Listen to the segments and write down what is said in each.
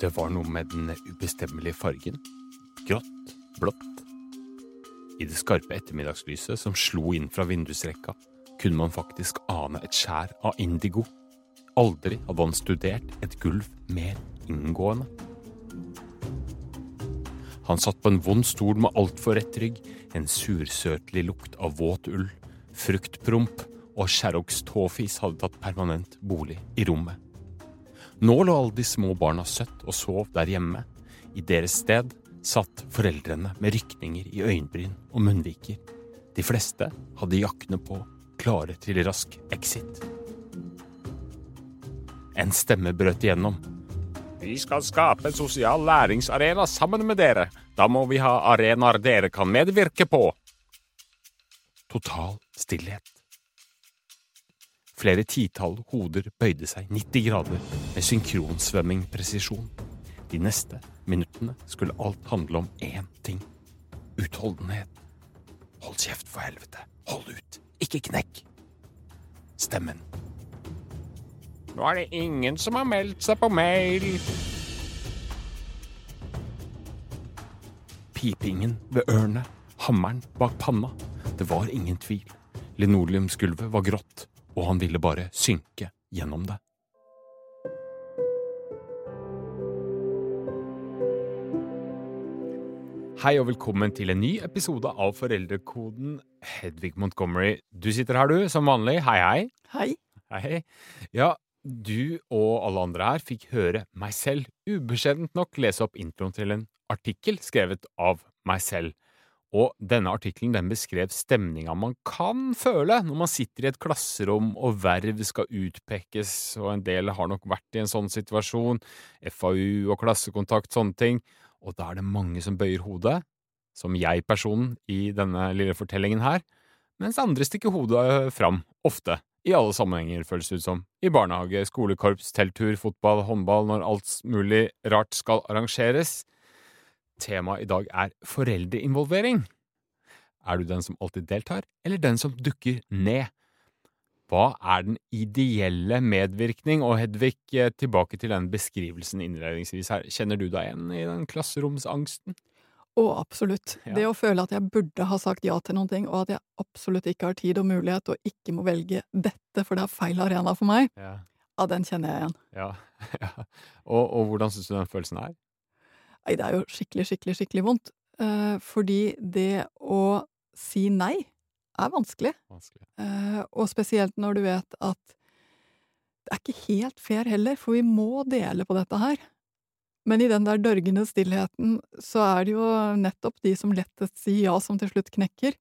Det var noe med den ubestemmelige fargen. Grått, blått. I det skarpe ettermiddagslyset som slo inn fra vindusrekka, kunne man faktisk ane et skjær av indigo. Aldri hadde han studert et gulv mer inngående. Han satt på en vond stol med altfor rett rygg, en sursøtlig lukt av våt ull, fruktpromp og Sherrocks tåfis hadde tatt permanent bolig i rommet. Nå lå alle de små barna søtt og sov der hjemme. I deres sted satt foreldrene med rykninger i øyenbryn og munnviker. De fleste hadde jakkene på, klare til rask exit. En stemme brøt igjennom. Vi skal skape en sosial læringsarena sammen med dere. Da må vi ha arenaer dere kan medvirke på. Total stillhet. Flere titall hoder bøyde seg 90 grader med synkronsvømming-presisjon. De neste minuttene skulle alt handle om én ting. Utholdenhet. Hold kjeft, for helvete. Hold ut. Ikke knekk. Stemmen. Nå er det ingen som har meldt seg på mail. Pipingen ved ørene, hammeren bak panna. Det var ingen tvil. Linoleumsgulvet var grått, og han ville bare synke gjennom det. Hei og velkommen til en ny episode av Foreldrekoden. Hedvig Montgomery, du sitter her, du, som vanlig. Hei, hei. Hei. Hei. Ja, du og alle andre her fikk høre meg selv ubeskjedent nok lese opp introen til en artikkel skrevet av meg selv. Og denne artikkelen den beskrev stemninga man kan føle når man sitter i et klasserom og verv skal utpekes, og en del har nok vært i en sånn situasjon, FAU og klassekontakt, sånne ting, og da er det mange som bøyer hodet, som jeg-personen i denne lille fortellingen her, mens andre stikker hodet fram, ofte, i alle sammenhenger, føles det ut som, i barnehage, skolekorps, telttur, fotball, håndball, når alt mulig rart skal arrangeres. Temaet i dag er foreldreinvolvering. Er du den som alltid deltar, eller den som dukker ned? Hva er den ideelle medvirkning? Og Hedvig, eh, tilbake til den beskrivelsen innledningsvis her. Kjenner du deg igjen i den klasseromsangsten? Å, absolutt. Ja. Det å føle at jeg burde ha sagt ja til noen ting, og at jeg absolutt ikke har tid og mulighet, og ikke må velge dette, for det er feil arena for meg, Ja. ja, den kjenner jeg igjen. ja. ja. Og, og hvordan syns du den følelsen er? Nei, det er jo skikkelig, skikkelig, skikkelig vondt. Eh, fordi det å si nei er vanskelig. Vanskelig. Eh, og spesielt når du vet at det er ikke helt fair heller, for vi må dele på dette her. Men i den der dørgende stillheten så er det jo nettopp de som lettest sier ja, som til slutt knekker.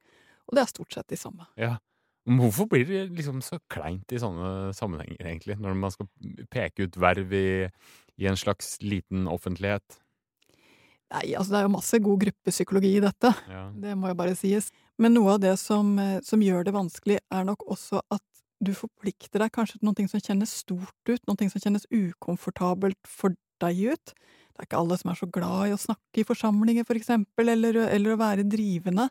Og det er stort sett de samme. Ja. Men hvorfor blir det liksom så kleint i sånne sammenhenger, egentlig? Når man skal peke ut verv i, i en slags liten offentlighet? Nei, altså det er jo masse god gruppepsykologi i dette. Ja. Det må jo bare sies. Men noe av det som, eh, som gjør det vanskelig, er nok også at du forplikter deg kanskje til noe som kjennes stort ut, noe som kjennes ukomfortabelt for deg ut. Det er ikke alle som er så glad i å snakke i forsamlinger, for eksempel, eller, eller å være drivende.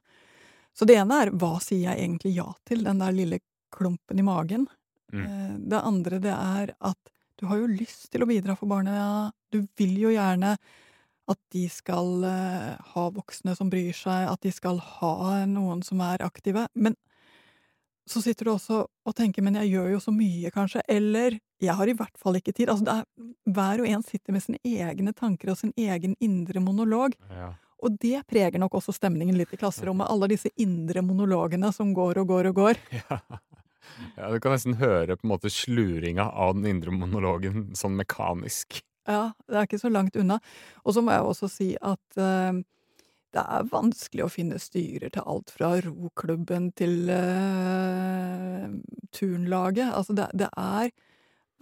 Så det ene er hva sier jeg egentlig ja til, den der lille klumpen i magen. Mm. Eh, Det andre det er at du har jo lyst til å bidra for barna, du vil jo gjerne at de skal eh, ha voksne som bryr seg, at de skal ha noen som er aktive. Men så sitter du også og tenker 'men jeg gjør jo så mye', kanskje, eller 'jeg har i hvert fall ikke tid'. Altså, er, hver og en sitter med sine egne tanker og sin egen indre monolog. Ja. Og det preger nok også stemningen litt i klasserommet, alle disse indre monologene som går og går og går. Ja. ja, du kan nesten høre på en måte sluringa av den indre monologen sånn mekanisk. Ja, det er ikke så langt unna. Og så må jeg også si at eh, det er vanskelig å finne styrer til alt fra roklubben til eh, turnlaget. Altså, det, det er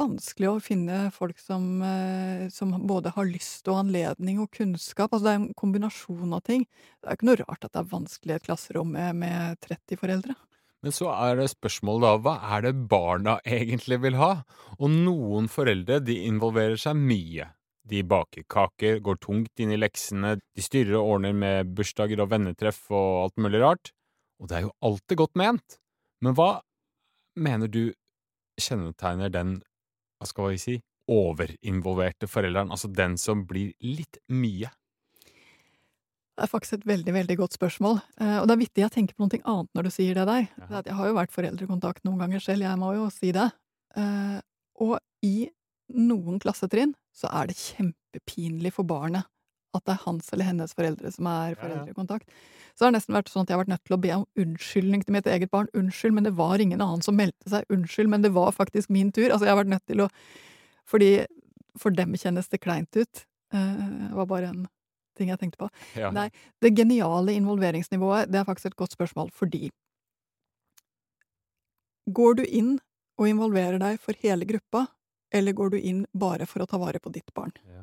vanskelig å finne folk som, eh, som både har lyst og anledning og kunnskap. Altså, det er en kombinasjon av ting. Det er ikke noe rart at det er vanskelig i et klasserom med, med 30 foreldre. Men så er det spørsmålet da, hva er det barna egentlig vil ha? Og noen foreldre de involverer seg mye. De baker kaker, går tungt inn i leksene, de styrer og ordner med bursdager og vennetreff og alt mulig rart. Og det er jo alltid godt ment. Men hva mener du kjennetegner den, hva skal vi si, overinvolverte forelderen, altså den som blir litt mye? Det er faktisk et veldig veldig godt spørsmål. Eh, og det er vittig, jeg tenker på noe annet når du sier det der. Det at jeg har jo vært foreldrekontakt noen ganger selv, jeg må jo si det. Eh, og i noen klassetrinn så er det kjempepinlig for barnet at det er hans eller hennes foreldre som er foreldrekontakt. Så det har nesten vært sånn at jeg har vært nødt til å be om unnskyldning til mitt eget barn. Unnskyld, men det var ingen annen som meldte seg. Unnskyld, men det var faktisk min tur. Altså, jeg har vært nødt til å Fordi for dem kjennes det kleint ut. Eh, Det var bare en ting jeg tenkte på. Ja. Nei, det geniale involveringsnivået, det er faktisk et godt spørsmål, fordi Går du inn og involverer deg for hele gruppa, eller går du inn bare for å ta vare på ditt barn? Ja.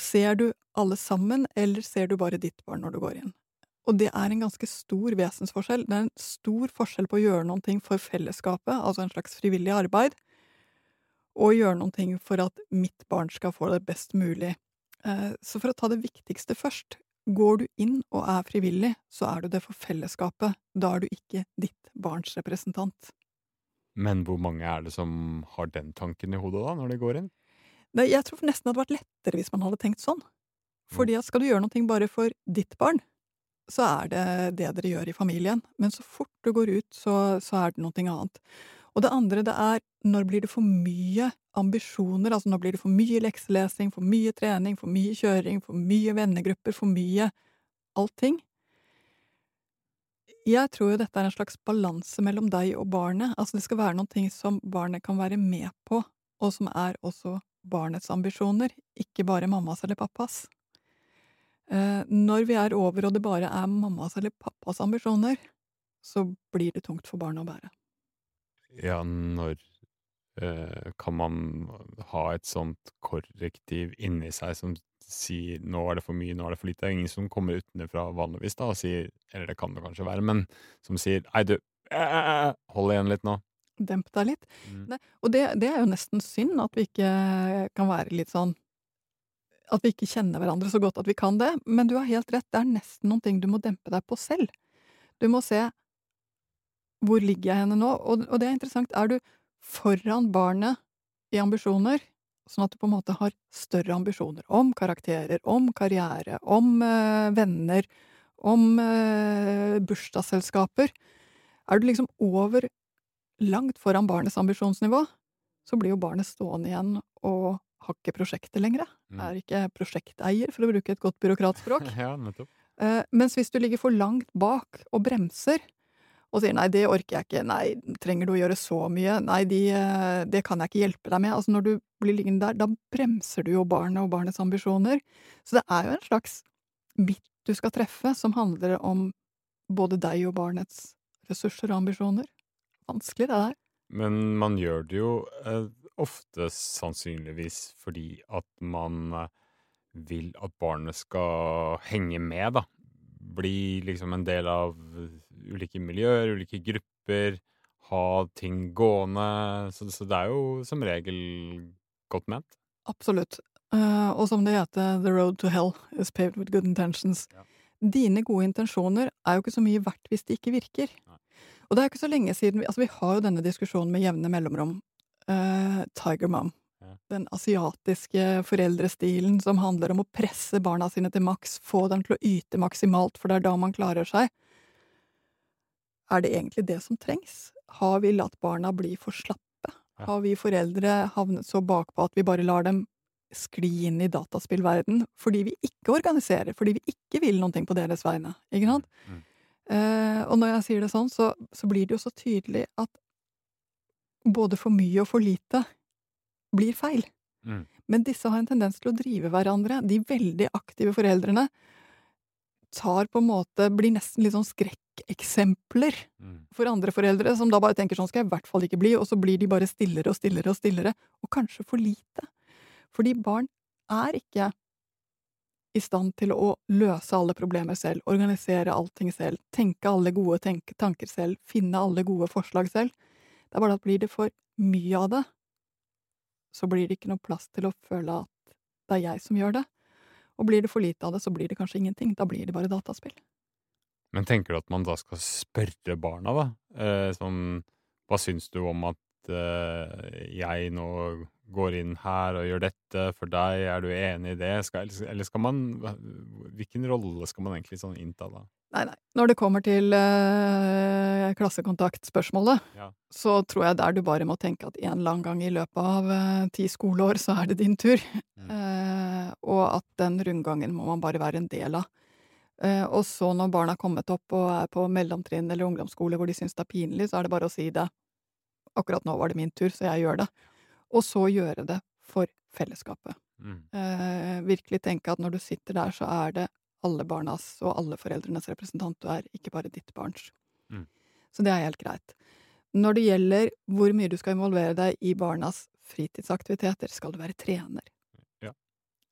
Ser du alle sammen, eller ser du bare ditt barn når du går inn? Og det er en ganske stor vesensforskjell. Det er en stor forskjell på å gjøre noen ting for fellesskapet, altså en slags frivillig arbeid, og gjøre noen ting for at mitt barn skal få det best mulig. Eh, Så for å ta det viktigste først, går du inn og er frivillig, så er du det for fellesskapet. Da er du ikke ditt barns representant. Men hvor mange er det som har den tanken i hodet da, når de går inn? Nei, jeg tror nesten det hadde vært lettere hvis man hadde tenkt sånn. Fordi at skal du gjøre noe bare for ditt barn, så er det det dere gjør i familien. Men så fort du går ut, så, så er det noe annet. Og det andre, det er når blir det for mye ambisjoner? Altså når blir det for mye lekselesing, for mye trening, for mye kjøring, for mye vennegrupper, for mye allting? Jeg tror jo dette er en slags balanse mellom deg og barnet. Altså det skal være noen ting som barnet kan være med på, og som er også barnets ambisjoner, ikke bare mammas eller pappas. Eh, når vi er over og det bare er mammas eller pappas ambisjoner, så blir det tungt for barnet å bære. Ja, når eh, kan man ha et sånt korrektiv inni seg som sier 'nå er det for mye, nå er det for lite'? Det er ingen som kommer utenfra vanligvis da og sier Eller det kan det kanskje være, men som sier 'nei, du, eh, hold igjen litt nå'. Demp deg litt. Mm. Nei, og det, det er jo nesten synd at vi ikke kan være litt sånn At vi ikke kjenner hverandre så godt at vi kan det, men du har helt rett, det er nesten noen ting du må dempe deg på selv. Du må se hvor ligger jeg henne nå, og, og det er interessant, er du foran barnet i ambisjoner, sånn at du på en måte har større ambisjoner om karakterer, om karriere, om øh, venner, om øh, bursdagsselskaper, er du liksom over langt foran barnets ambisjonsnivå, så blir jo barnet stående igjen og har ikke prosjektet lenger. Mm. Er ikke prosjekteier, for å bruke et godt byråkratspråk. ja, nettopp. Eh, mens hvis du ligger for langt bak og bremser, og sier 'nei, det orker jeg ikke', 'nei, trenger du å gjøre så mye', 'nei, de, eh, det kan jeg ikke hjelpe deg med', altså når du blir liggende der, da bremser du jo barnet og barnets ambisjoner. Så det er jo en slags midt du skal treffe, som handler om både deg og barnets ressurser og ambisjoner. Vanskelig, det der. Men man gjør det jo eh, ofte sannsynligvis fordi at man eh, vil at barnet skal henge med, da. Bli liksom en del av ulike miljøer, ulike grupper, ha ting gående. Så, så det er jo som regel godt ment. Absolutt. Uh, og som det heter, the road to hell is paved with good intentions. Ja. Dine gode intensjoner er jo ikke så mye verdt hvis de ikke virker. Nei. Og det er ikke så lenge siden vi, Altså, vi har jo denne diskusjonen med jevne mellomrom. Uh, Tiger Mom. Ja. Den asiatiske foreldrestilen som handler om å presse barna sine til maks, få dem til å yte maksimalt, for det er da man klarer seg. Er det egentlig det som trengs? Har vi latt barna bli for slappe? Har vi foreldre havnet så bakpå at vi bare lar dem skli inn i dataspillverden fordi vi ikke organiserer, fordi vi ikke vil ting på deres vegne, ikke sant? Mm. Eh, og når jeg sier det sånn, så, så blir det jo så tydelig at både for mye og for lite blir feil. Mm. Men disse har en tendens til å drive hverandre. De veldig aktive foreldrene tar på en måte Blir nesten litt sånn skrekkeksempler Mm. for andre foreldre, som da bare tenker sånn skal jeg i hvert fall ikke bli, og så blir de bare stillere og stillere og stillere, og kanskje for lite. Fordi barn er ikke i stand til å løse alle problemer selv, organisere allting selv, tenke alle gode tenk tanker selv, finne alle gode forslag selv. Det er bare at blir det for mye av det, så blir det ikke noe plass til å føle at det er jeg som gjør det. Og blir det for lite av det, så blir det kanskje ingenting. Da blir det bare dataspill. Men tenker du at man da skal spørre barna, da? Eh, sånn Hva syns du om at eh, jeg nå går inn her og gjør dette for deg, er du enig i det? Skal, eller skal man Hvilken rolle skal man egentlig sånn innta da? Nei, nei. Når det kommer til eh, klassekontaktspørsmålet, Ja. så tror jeg der du bare må tenke at en eller annen gang i løpet av eh, ti skoleår, så er det din tur. Mm. Eh, og at den rundgangen må man bare være en del av. Eh, og så når barna har kommet opp og er på mellomtrinn eller ungdomsskole hvor de syns det er pinlig, så er det bare å si det. Akkurat nå var det min tur, så jeg gjør det. Og så gjøre det for fellesskapet. Mm. Eh, virkelig tenke at når du sitter der, så er det alle barnas og alle foreldrenes representant du er, ikke bare ditt barns. Mm. Så det er helt greit. Når det gjelder hvor mye du skal involvere deg i barnas fritidsaktiviteter, skal du være trener? Ja.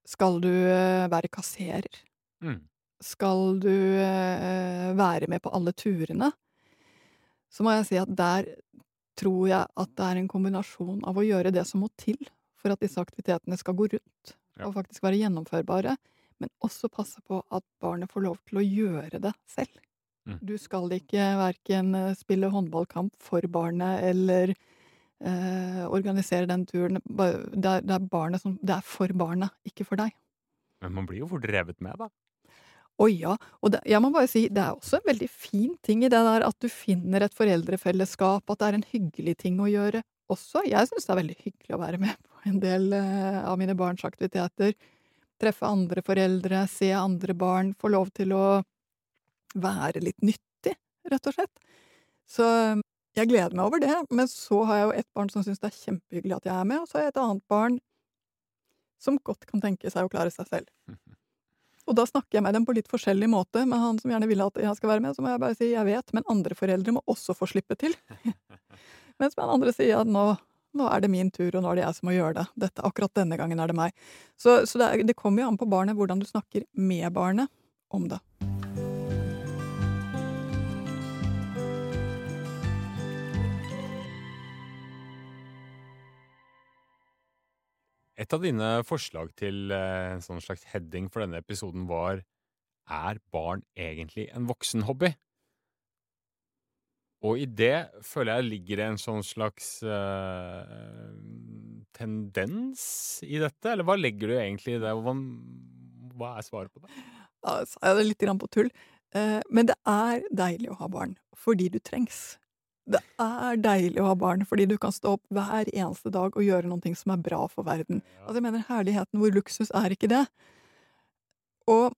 Skal du eh, være kasserer? Mm. Skal du eh, være med på alle turene? Så må jeg si at der tror jeg at det er en kombinasjon av å gjøre det som må til for at disse aktivitetene skal gå rundt, Ja. og faktisk være gjennomførbare, men også passe på at barnet får lov til å gjøre det selv. Mm. Du skal ikke verken eh, spille håndballkamp for barnet eller eh, organisere den turen. Det er, det, er barnet som, det er for barnet, ikke for deg. Men man blir jo fort revet med, da. Å ja, og det, jeg må bare si, det er også en veldig fin ting i det der at du finner et foreldrefellesskap, at det er en hyggelig ting å gjøre også. Jeg syns det er veldig hyggelig å være med på en del eh, av mine barns aktiviteter. Treffe andre foreldre, se andre barn, få lov til å være litt nyttig, rett og slett. Så eh, jeg gleder meg over det, men så har jeg jo et barn som syns det er kjempehyggelig at jeg er med, og så har jeg et annet barn som godt kan tenke seg å klare seg selv. Og da snakker jeg med dem på litt forskjellig måte. Med han som gjerne vil at jeg skal være med, så må jeg bare si jeg vet, men andre foreldre må også få slippe til. Mens med den andre sier at nå, nå er det min tur, og nå er det jeg som må gjøre det. Dette, akkurat denne gangen er det meg. Så, så det, er, det kommer jo an på barnet hvordan du snakker med barnet om det. Et av dine forslag til eh, en sånn slags heading for denne episoden var Er barn egentlig en voksenhobby? Og i det føler jeg ligger det en sånn slags uh, tendens i dette, eller hva legger du egentlig i det? Hva, hva er svaret på det? Da sa jeg det litt på tull. Eh, men det er deilig å ha barn, fordi du trengs. Det er deilig å ha barn, fordi du kan stå opp hver eneste dag og gjøre noe som er bra for verden. Altså, jeg mener, herligheten hvor luksus er ikke det? Og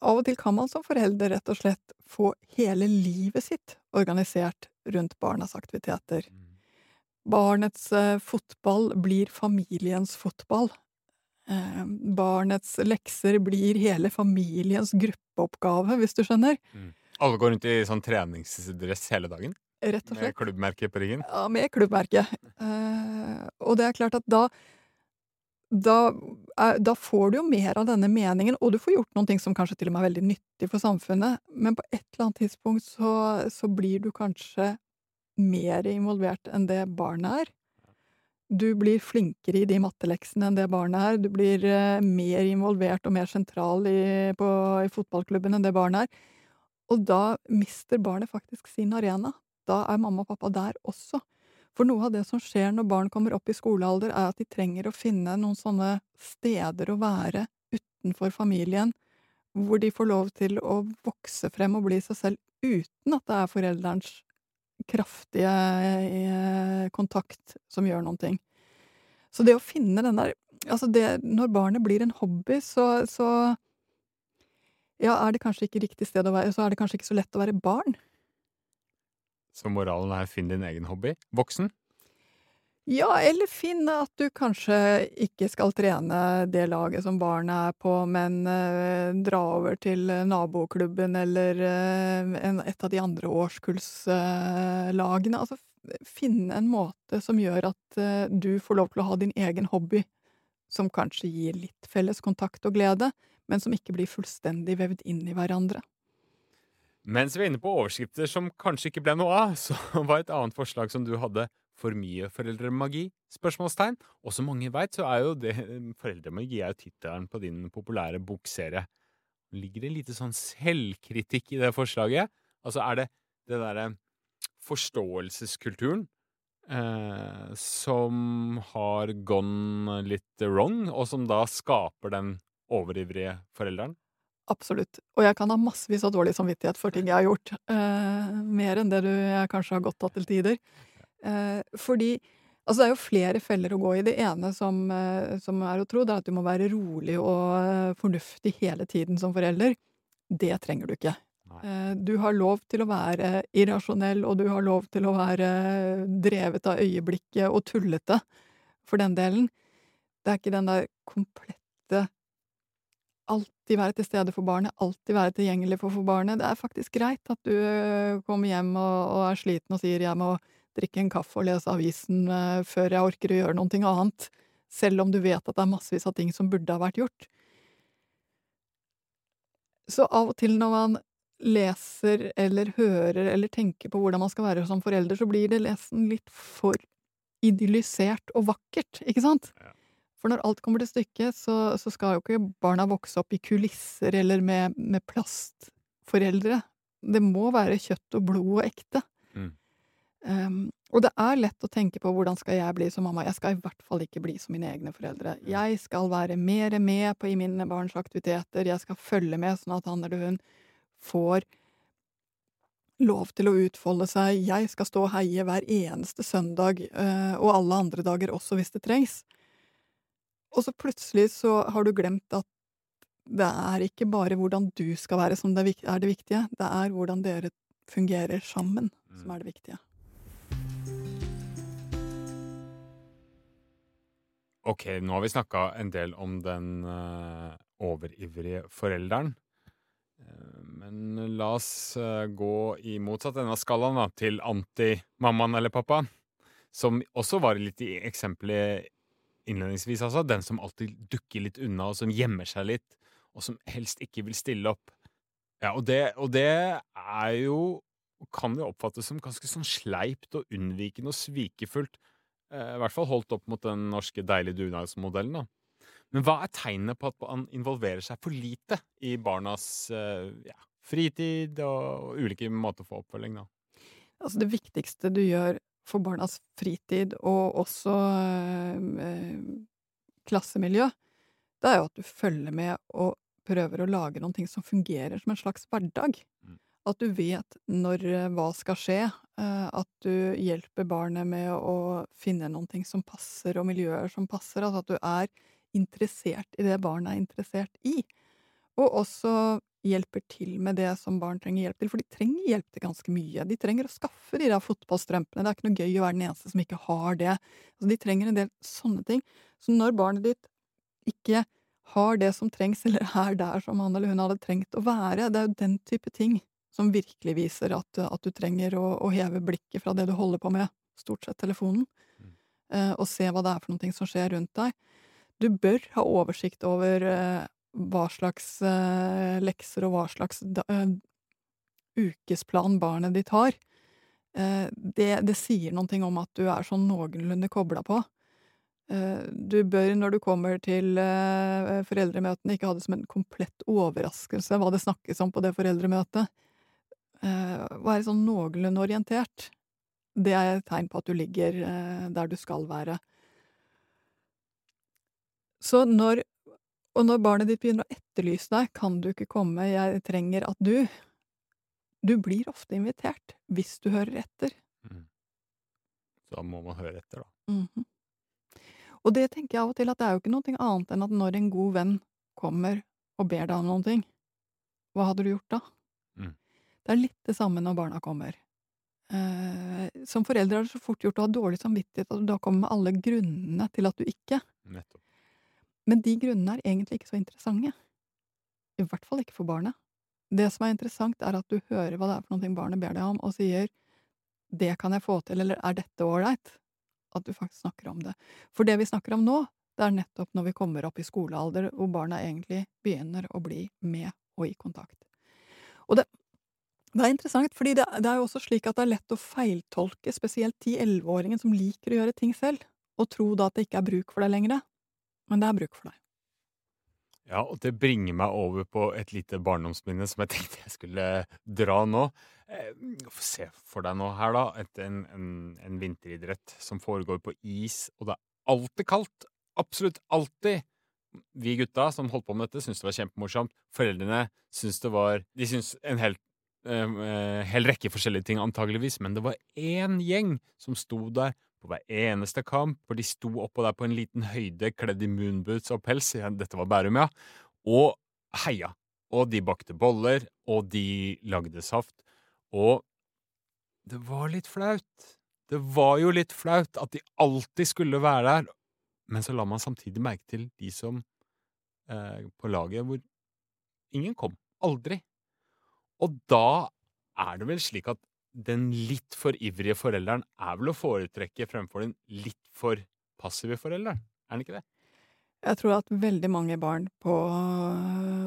av og til kan man som forelder rett og slett få hele livet sitt organisert rundt barnas aktiviteter. Mm. Barnets eh, fotball blir familiens fotball. Eh, barnets lekser blir hele familiens gruppeoppgave, hvis du skjønner. Alle går rundt i sånn treningsdress hele dagen? Rett og Med slett. klubbmerke på ryggen? Ja, med klubbmerke. Eh, og det er klart at da da, er, da får du jo mer av denne meningen, og du får gjort noen ting som kanskje til og med er veldig nyttig for samfunnet, men på et eller annet tidspunkt så, så blir du kanskje mer involvert enn det barnet er. Du blir flinkere i de matteleksene enn det barnet er. Du blir eh, mer involvert og mer sentral i, på, i fotballklubben enn det barnet er. Og da mister barnet faktisk sin arena. Da er mamma og pappa der også. For noe av det som skjer når barn kommer opp i skolealder, er at de trenger å finne noen sånne steder å være utenfor familien, hvor de får lov til å vokse frem og bli seg selv uten at det er forelderens kraftige eh, kontakt som gjør noen ting. Så det å finne den der Altså, det Når barnet blir en hobby, så, så ja, er det kanskje ikke riktig sted å være, så er det kanskje ikke så lett å være barn. Så moralen er finn din egen hobby. Voksen? Ja, eller finne at du kanskje ikke skal trene det laget som barnet er på, men eh, dra over til naboklubben eller eh, en, et av de andre årskullslagene. altså finne en måte som gjør at eh, du får lov til å ha din egen hobby, som kanskje gir litt felles kontakt og glede, men som ikke blir fullstendig vevd inn i hverandre. Mens vi er inne på overskrifter som kanskje ikke ble noe av, så var et annet forslag som du hadde for mye foreldremagi? Spørsmålstegn. Og som mange veit, så er jo det Foreldremagi er jo tittelen på din populære bokserie. Ligger det lite sånn selvkritikk i det forslaget? Altså, er det det derre forståelseskulturen eh, som har gone litt wrong, og som da skaper den overivrige forelderen? Absolutt. Og jeg kan ha massevis av dårlig samvittighet for ting jeg har gjort. Eh, mer enn det du jeg kanskje har godtatt til tider. Eh, fordi Altså, det er jo flere feller å gå i. Det ene som, eh, som er å tro, det er at du må være rolig og eh, fornuftig hele tiden som forelder. Det trenger du ikke. Eh, Du har lov til å være irrasjonell, og du har lov til å være drevet av øyeblikket og tullete, for den delen. Det er ikke den der komplette Alltid være til stede for barnet, alltid være tilgjengelig for, for barnet. Det er faktisk greit at du eh, kommer hjem og, og er sliten og sier 'jeg må drikke en kaffe og lese avisen eh, før jeg orker å gjøre noe annet', selv om du vet at det er massevis av ting som burde ha vært gjort. Så av og til når man leser eller hører eller tenker på hvordan man skal være som forelder, så blir det lesen litt for idyllisert og vakkert, ikke sant? Ja. For når alt kommer til stykket, så, så skal jo ikke barna vokse opp i kulisser eller med, med plastforeldre. Det må være kjøtt og blod og ekte. Mm. Um, og det er lett å tenke på hvordan skal jeg bli som mamma. Jeg skal i hvert fall ikke bli som mine egne foreldre. Jeg skal være mer med på i mine barns aktiviteter. Jeg skal følge med sånn at han eller hun får lov til å utfolde seg. Jeg skal stå og heie hver eneste søndag, eh, og alle andre dager også hvis det trengs. Og så plutselig så har du glemt at det er ikke bare hvordan du skal være som det er det viktige, det er hvordan dere fungerer sammen som er det viktige. Ok, nå har vi snakka en del om den eh, overivrige forelderen. Eh, men la oss eh, gå i motsatt ende av skalaen, da, til anti-mammaen eller pappaen. Som også var litt i eksempelet innledningsvis, altså. Den som alltid dukker litt unna, og som gjemmer seg litt, og som helst ikke vil stille opp. Ja, og det, og det er jo Kan jo oppfattes som ganske sånn sleipt og unnvikende og svikefullt. Eh, I hvert fall holdt opp mot den norske deilige dugnadsmodellen, da. Men hva er tegnene på at man involverer seg for lite i barnas eh, ja, fritid og, ulike måter få oppfølging, da? Altså det viktigste du gjør for barnas fritid, og også eh, klassemiljø, det er jo at du følger med og prøver å lage noen ting som fungerer som en slags hverdag. Mm. At du vet når eh, hva skal skje, eh, at du hjelper barnet med å finne noen ting som passer, og miljøer som passer, altså at du er interessert i det barnet er interessert i. Og også hjelper til med det som barn trenger hjelp til, for de trenger hjelp til ganske mye. De trenger å skaffe de der fotballstrømpene, det er ikke noe gøy å være den eneste som ikke har det. Altså, de trenger en del sånne ting. Så når barnet ditt ikke har det som trengs, eller er der som han eller hun hadde trengt å være, det er jo den type ting som virkelig viser at, at du trenger å, å heve blikket fra det du holder på med, stort sett telefonen, Mm. eh, og se hva det er for noe som skjer rundt deg. Du bør ha oversikt over eh, hva slags eh, lekser og hva slags da, eh, ukesplan barnet ditt har. Eh, det, det sier noen ting om at du er sånn noenlunde kobla på. Du bør, når du kommer til foreldremøtene, ikke ha det som en komplett overraskelse hva det snakkes om på det foreldremøtet. Være sånn noenlunde orientert. Det er et tegn på at du ligger der du skal være. Så når Og når barnet ditt begynner å etterlyse deg, kan du ikke komme, jeg trenger at du Du blir ofte invitert, hvis du hører etter. Mm. Da må man høre etter, da. Mhm. Og det tenker jeg av og til, at det er jo ikke noe annet enn at når en god venn kommer og ber deg om noen ting, hva hadde du gjort da? Mm. Det er litt det samme når barna kommer. Eh, som foreldre er det så fort gjort å ha dårlig samvittighet at du da kommer med alle grunnene til at du ikke. Nettopp. Men de grunnene er egentlig ikke så interessante. I hvert fall ikke for barnet. Det som er interessant, er at du hører hva det er for noe barnet ber deg om, og sier 'det kan jeg få til', eller 'er dette ålreit'? At du faktisk snakker om det. For det vi snakker om nå, det er nettopp når vi kommer opp i skolealder, hvor barna egentlig begynner å bli med og i kontakt. Og det, det er interessant, fordi det, det er jo også slik at det er lett å feiltolke spesielt 10-11-åringen som liker å gjøre ting selv, og tro da at det ikke er bruk for det lenger. Men det er bruk for deg. Ja, og det bringer meg over på et lite barndomsminne som jeg tenkte jeg skulle dra nå. Få Se for deg nå her, da, et, en, en, en vinteridrett som foregår på is, og det er alltid kaldt. Absolutt alltid. Vi gutta som holdt på med dette, syntes det var kjempemorsomt. Foreldrene syntes det var De syntes en hel, eh, hel rekke forskjellige ting, antageligvis, men det var én gjeng som sto der på hver eneste kamp, for de sto oppå der på en liten høyde, kledd i moonboots og pels, dette var Bærum, ja, og heia. Og de bakte boller, og de lagde saft. Og det var litt flaut. Det var jo litt flaut at de alltid skulle være der, men så la man samtidig merke til de som eh, på laget hvor ingen kom. Aldri. Og da er det vel slik at den litt for ivrige forelderen er vel å foretrekke fremfor den litt for passive forelderen? Er den ikke det? Jeg tror at veldig mange barn på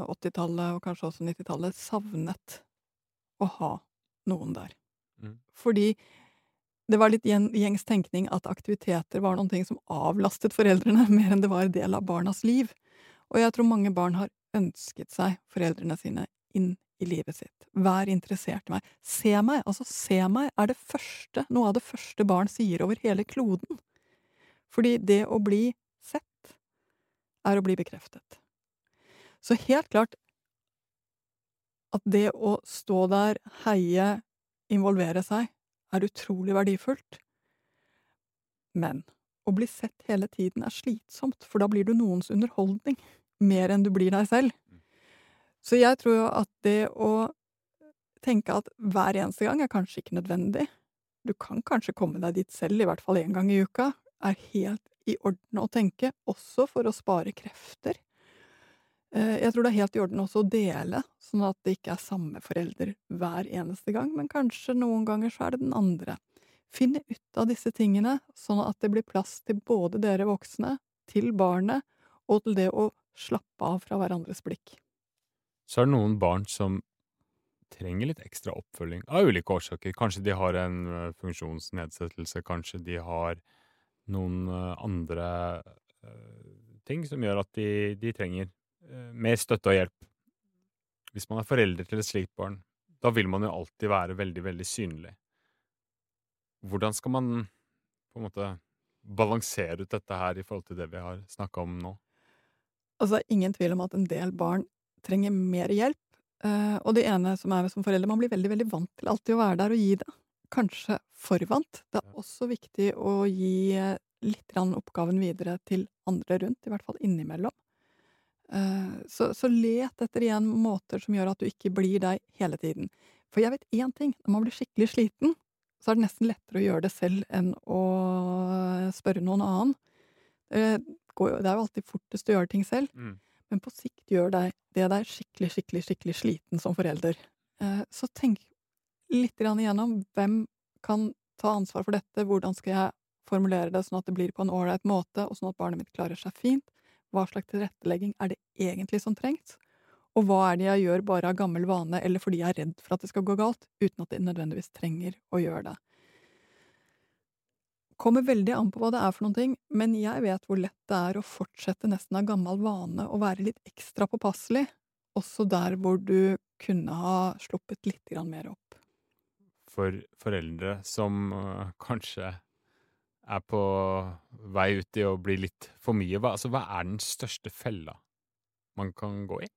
80-tallet, og kanskje også 90-tallet, savnet å ha noen der. Mm. Fordi det var litt gjen- gjengs tenkning at aktiviteter var noen ting som avlastet foreldrene, mer enn det var en del av barnas liv. Og jeg tror mange barn har ønsket seg foreldrene sine inn i livet sitt. Vær interessert i meg. Se meg! Altså, se meg er det første, noe av det første barn sier over hele kloden. Fordi det å bli sett er å bli bekreftet. Så helt klart at det å stå der, heie, involvere seg, er utrolig verdifullt. Men å bli sett hele tiden er slitsomt, for da blir du noens underholdning, mer enn du blir deg selv. Så jeg tror jo at det å tenke at hver eneste gang er kanskje ikke nødvendig, du kan kanskje komme deg dit selv, i hvert fall én gang i uka, er helt i orden å tenke, også for å spare krefter. Eh, Jeg tror det er helt i orden også å dele, sånn at det ikke er samme forelder hver eneste gang, men kanskje noen ganger så er det den andre. Finne ut av disse tingene, sånn at det blir plass til både dere voksne, til barnet, og til det å slappe av fra hverandres blikk. Så er det noen barn som trenger litt ekstra oppfølging av ulike årsaker. Kanskje de har en funksjonsnedsettelse, kanskje de har noen andre ting som gjør at de, de trenger mer støtte og hjelp. Hvis man er forelder til et slikt barn, da vil man jo alltid være veldig, veldig synlig. Hvordan skal man på en måte balansere ut dette her i forhold til det vi har snakka om nå? Altså, ingen tvil om at en del barn trenger mer hjelp, eh, og det ene som er som forelder, man blir veldig, veldig vant til alltid å være der og gi det. Kanskje for vant. Det er også viktig å gi eh, litt oppgaven videre til andre rundt, i hvert fall innimellom. Eh, Så, så let etter igjen måter som gjør at du ikke blir deg hele tiden. For jeg vet én ting, når man blir skikkelig sliten, så er det nesten lettere å gjøre det selv enn å spørre noen annen. Det, det er jo alltid fortest å gjøre ting selv. Men på sikt gjør deg, det deg skikkelig, skikkelig, skikkelig sliten som forelder. Eh, så tenk litt igjennom hvem kan ta ansvar for dette, hvordan skal jeg formulere det sånn at det blir på en ålreit måte, og sånn at barnet mitt klarer seg fint. Hva slags tilrettelegging er det egentlig som trengs? Og hva er det jeg gjør bare av gammel vane, eller fordi jeg er redd for at det skal gå galt, uten at det nødvendigvis trenger å gjøre det. Kommer veldig an på hva det er for noen ting, men jeg vet hvor lett det er å fortsette nesten av gammel vane å være litt ekstra påpasselig, også der hvor du kunne ha sluppet litt mer opp. For foreldre som kanskje er på vei ut i å bli litt for mye, hva, altså, hva er den største fella man kan gå i?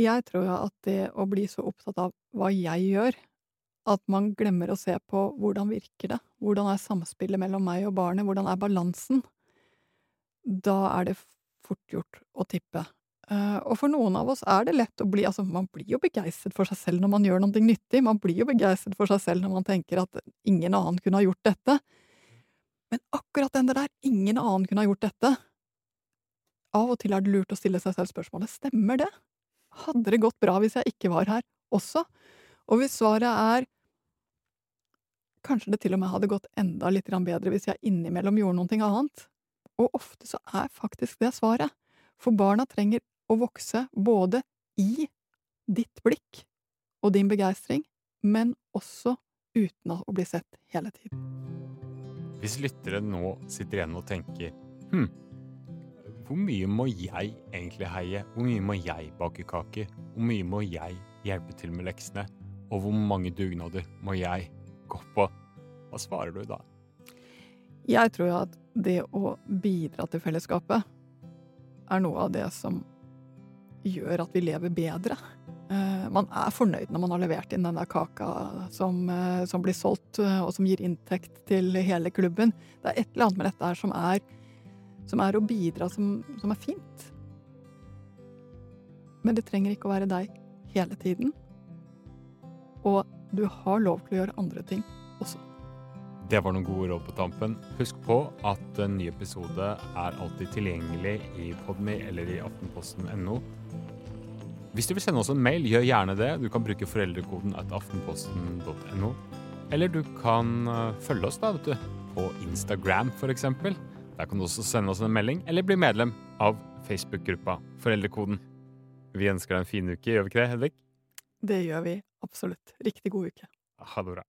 Jeg tror at det å bli så opptatt av hva jeg gjør, at man glemmer å se på hvordan virker det, hvordan er samspillet mellom meg og barnet, hvordan er balansen, da er det fort gjort å tippe. Eh, og for noen av oss er det lett å bli Altså, man blir jo begeistret for seg selv når man gjør noe nyttig, man blir jo begeistret for seg selv når man tenker at ingen annen kunne ha gjort dette. Men akkurat den der 'ingen annen kunne ha gjort dette' Av og til er det lurt å stille seg selv spørsmålet 'stemmer det'? Hadde det gått bra hvis jeg ikke var her også? Og hvis svaret er Kanskje det til og med hadde gått enda litt bedre hvis jeg innimellom gjorde noe annet. Og ofte så er faktisk det svaret. For barna trenger å vokse både i ditt blikk og din begeistring, men også uten å bli sett hele tiden. Hvis lyttere nå sitter igjen og tenker hm, hvor mye må jeg egentlig heie? Hvor mye må jeg bake kaker? Hvor mye må jeg hjelpe til med leksene? Og hvor mange dugnader må jeg gå på? Hva svarer du da? Jeg tror at det å bidra til fellesskapet er noe av det som gjør at vi lever bedre. Eh, man er fornøyd når man har levert inn den der kaka som, eh, som blir solgt, eh, og som gir inntekt til hele klubben. Det er et eller annet med dette her som er, som er å bidra som, som er fint. Men det trenger ikke å være deg hele tiden. Og du har lov til å gjøre andre ting også. Det var noen gode råd på tampen. Husk på at en ny episode er alltid tilgjengelig i Podme eller i aftenposten.no. Hvis du vil sende oss en mail, gjør gjerne det. Du kan bruke foreldrekoden at aftenposten.no. Eller du kan eh, følge oss da, vet du, på Instagram f.eks. Der kan du også sende oss en melding, eller bli medlem av Facebook-gruppa Foreldrekoden. Vi ønsker deg en fin uke, gjør vi ikke det, Hedvig? Det gjør vi absolutt. Riktig god uke. Ha det bra.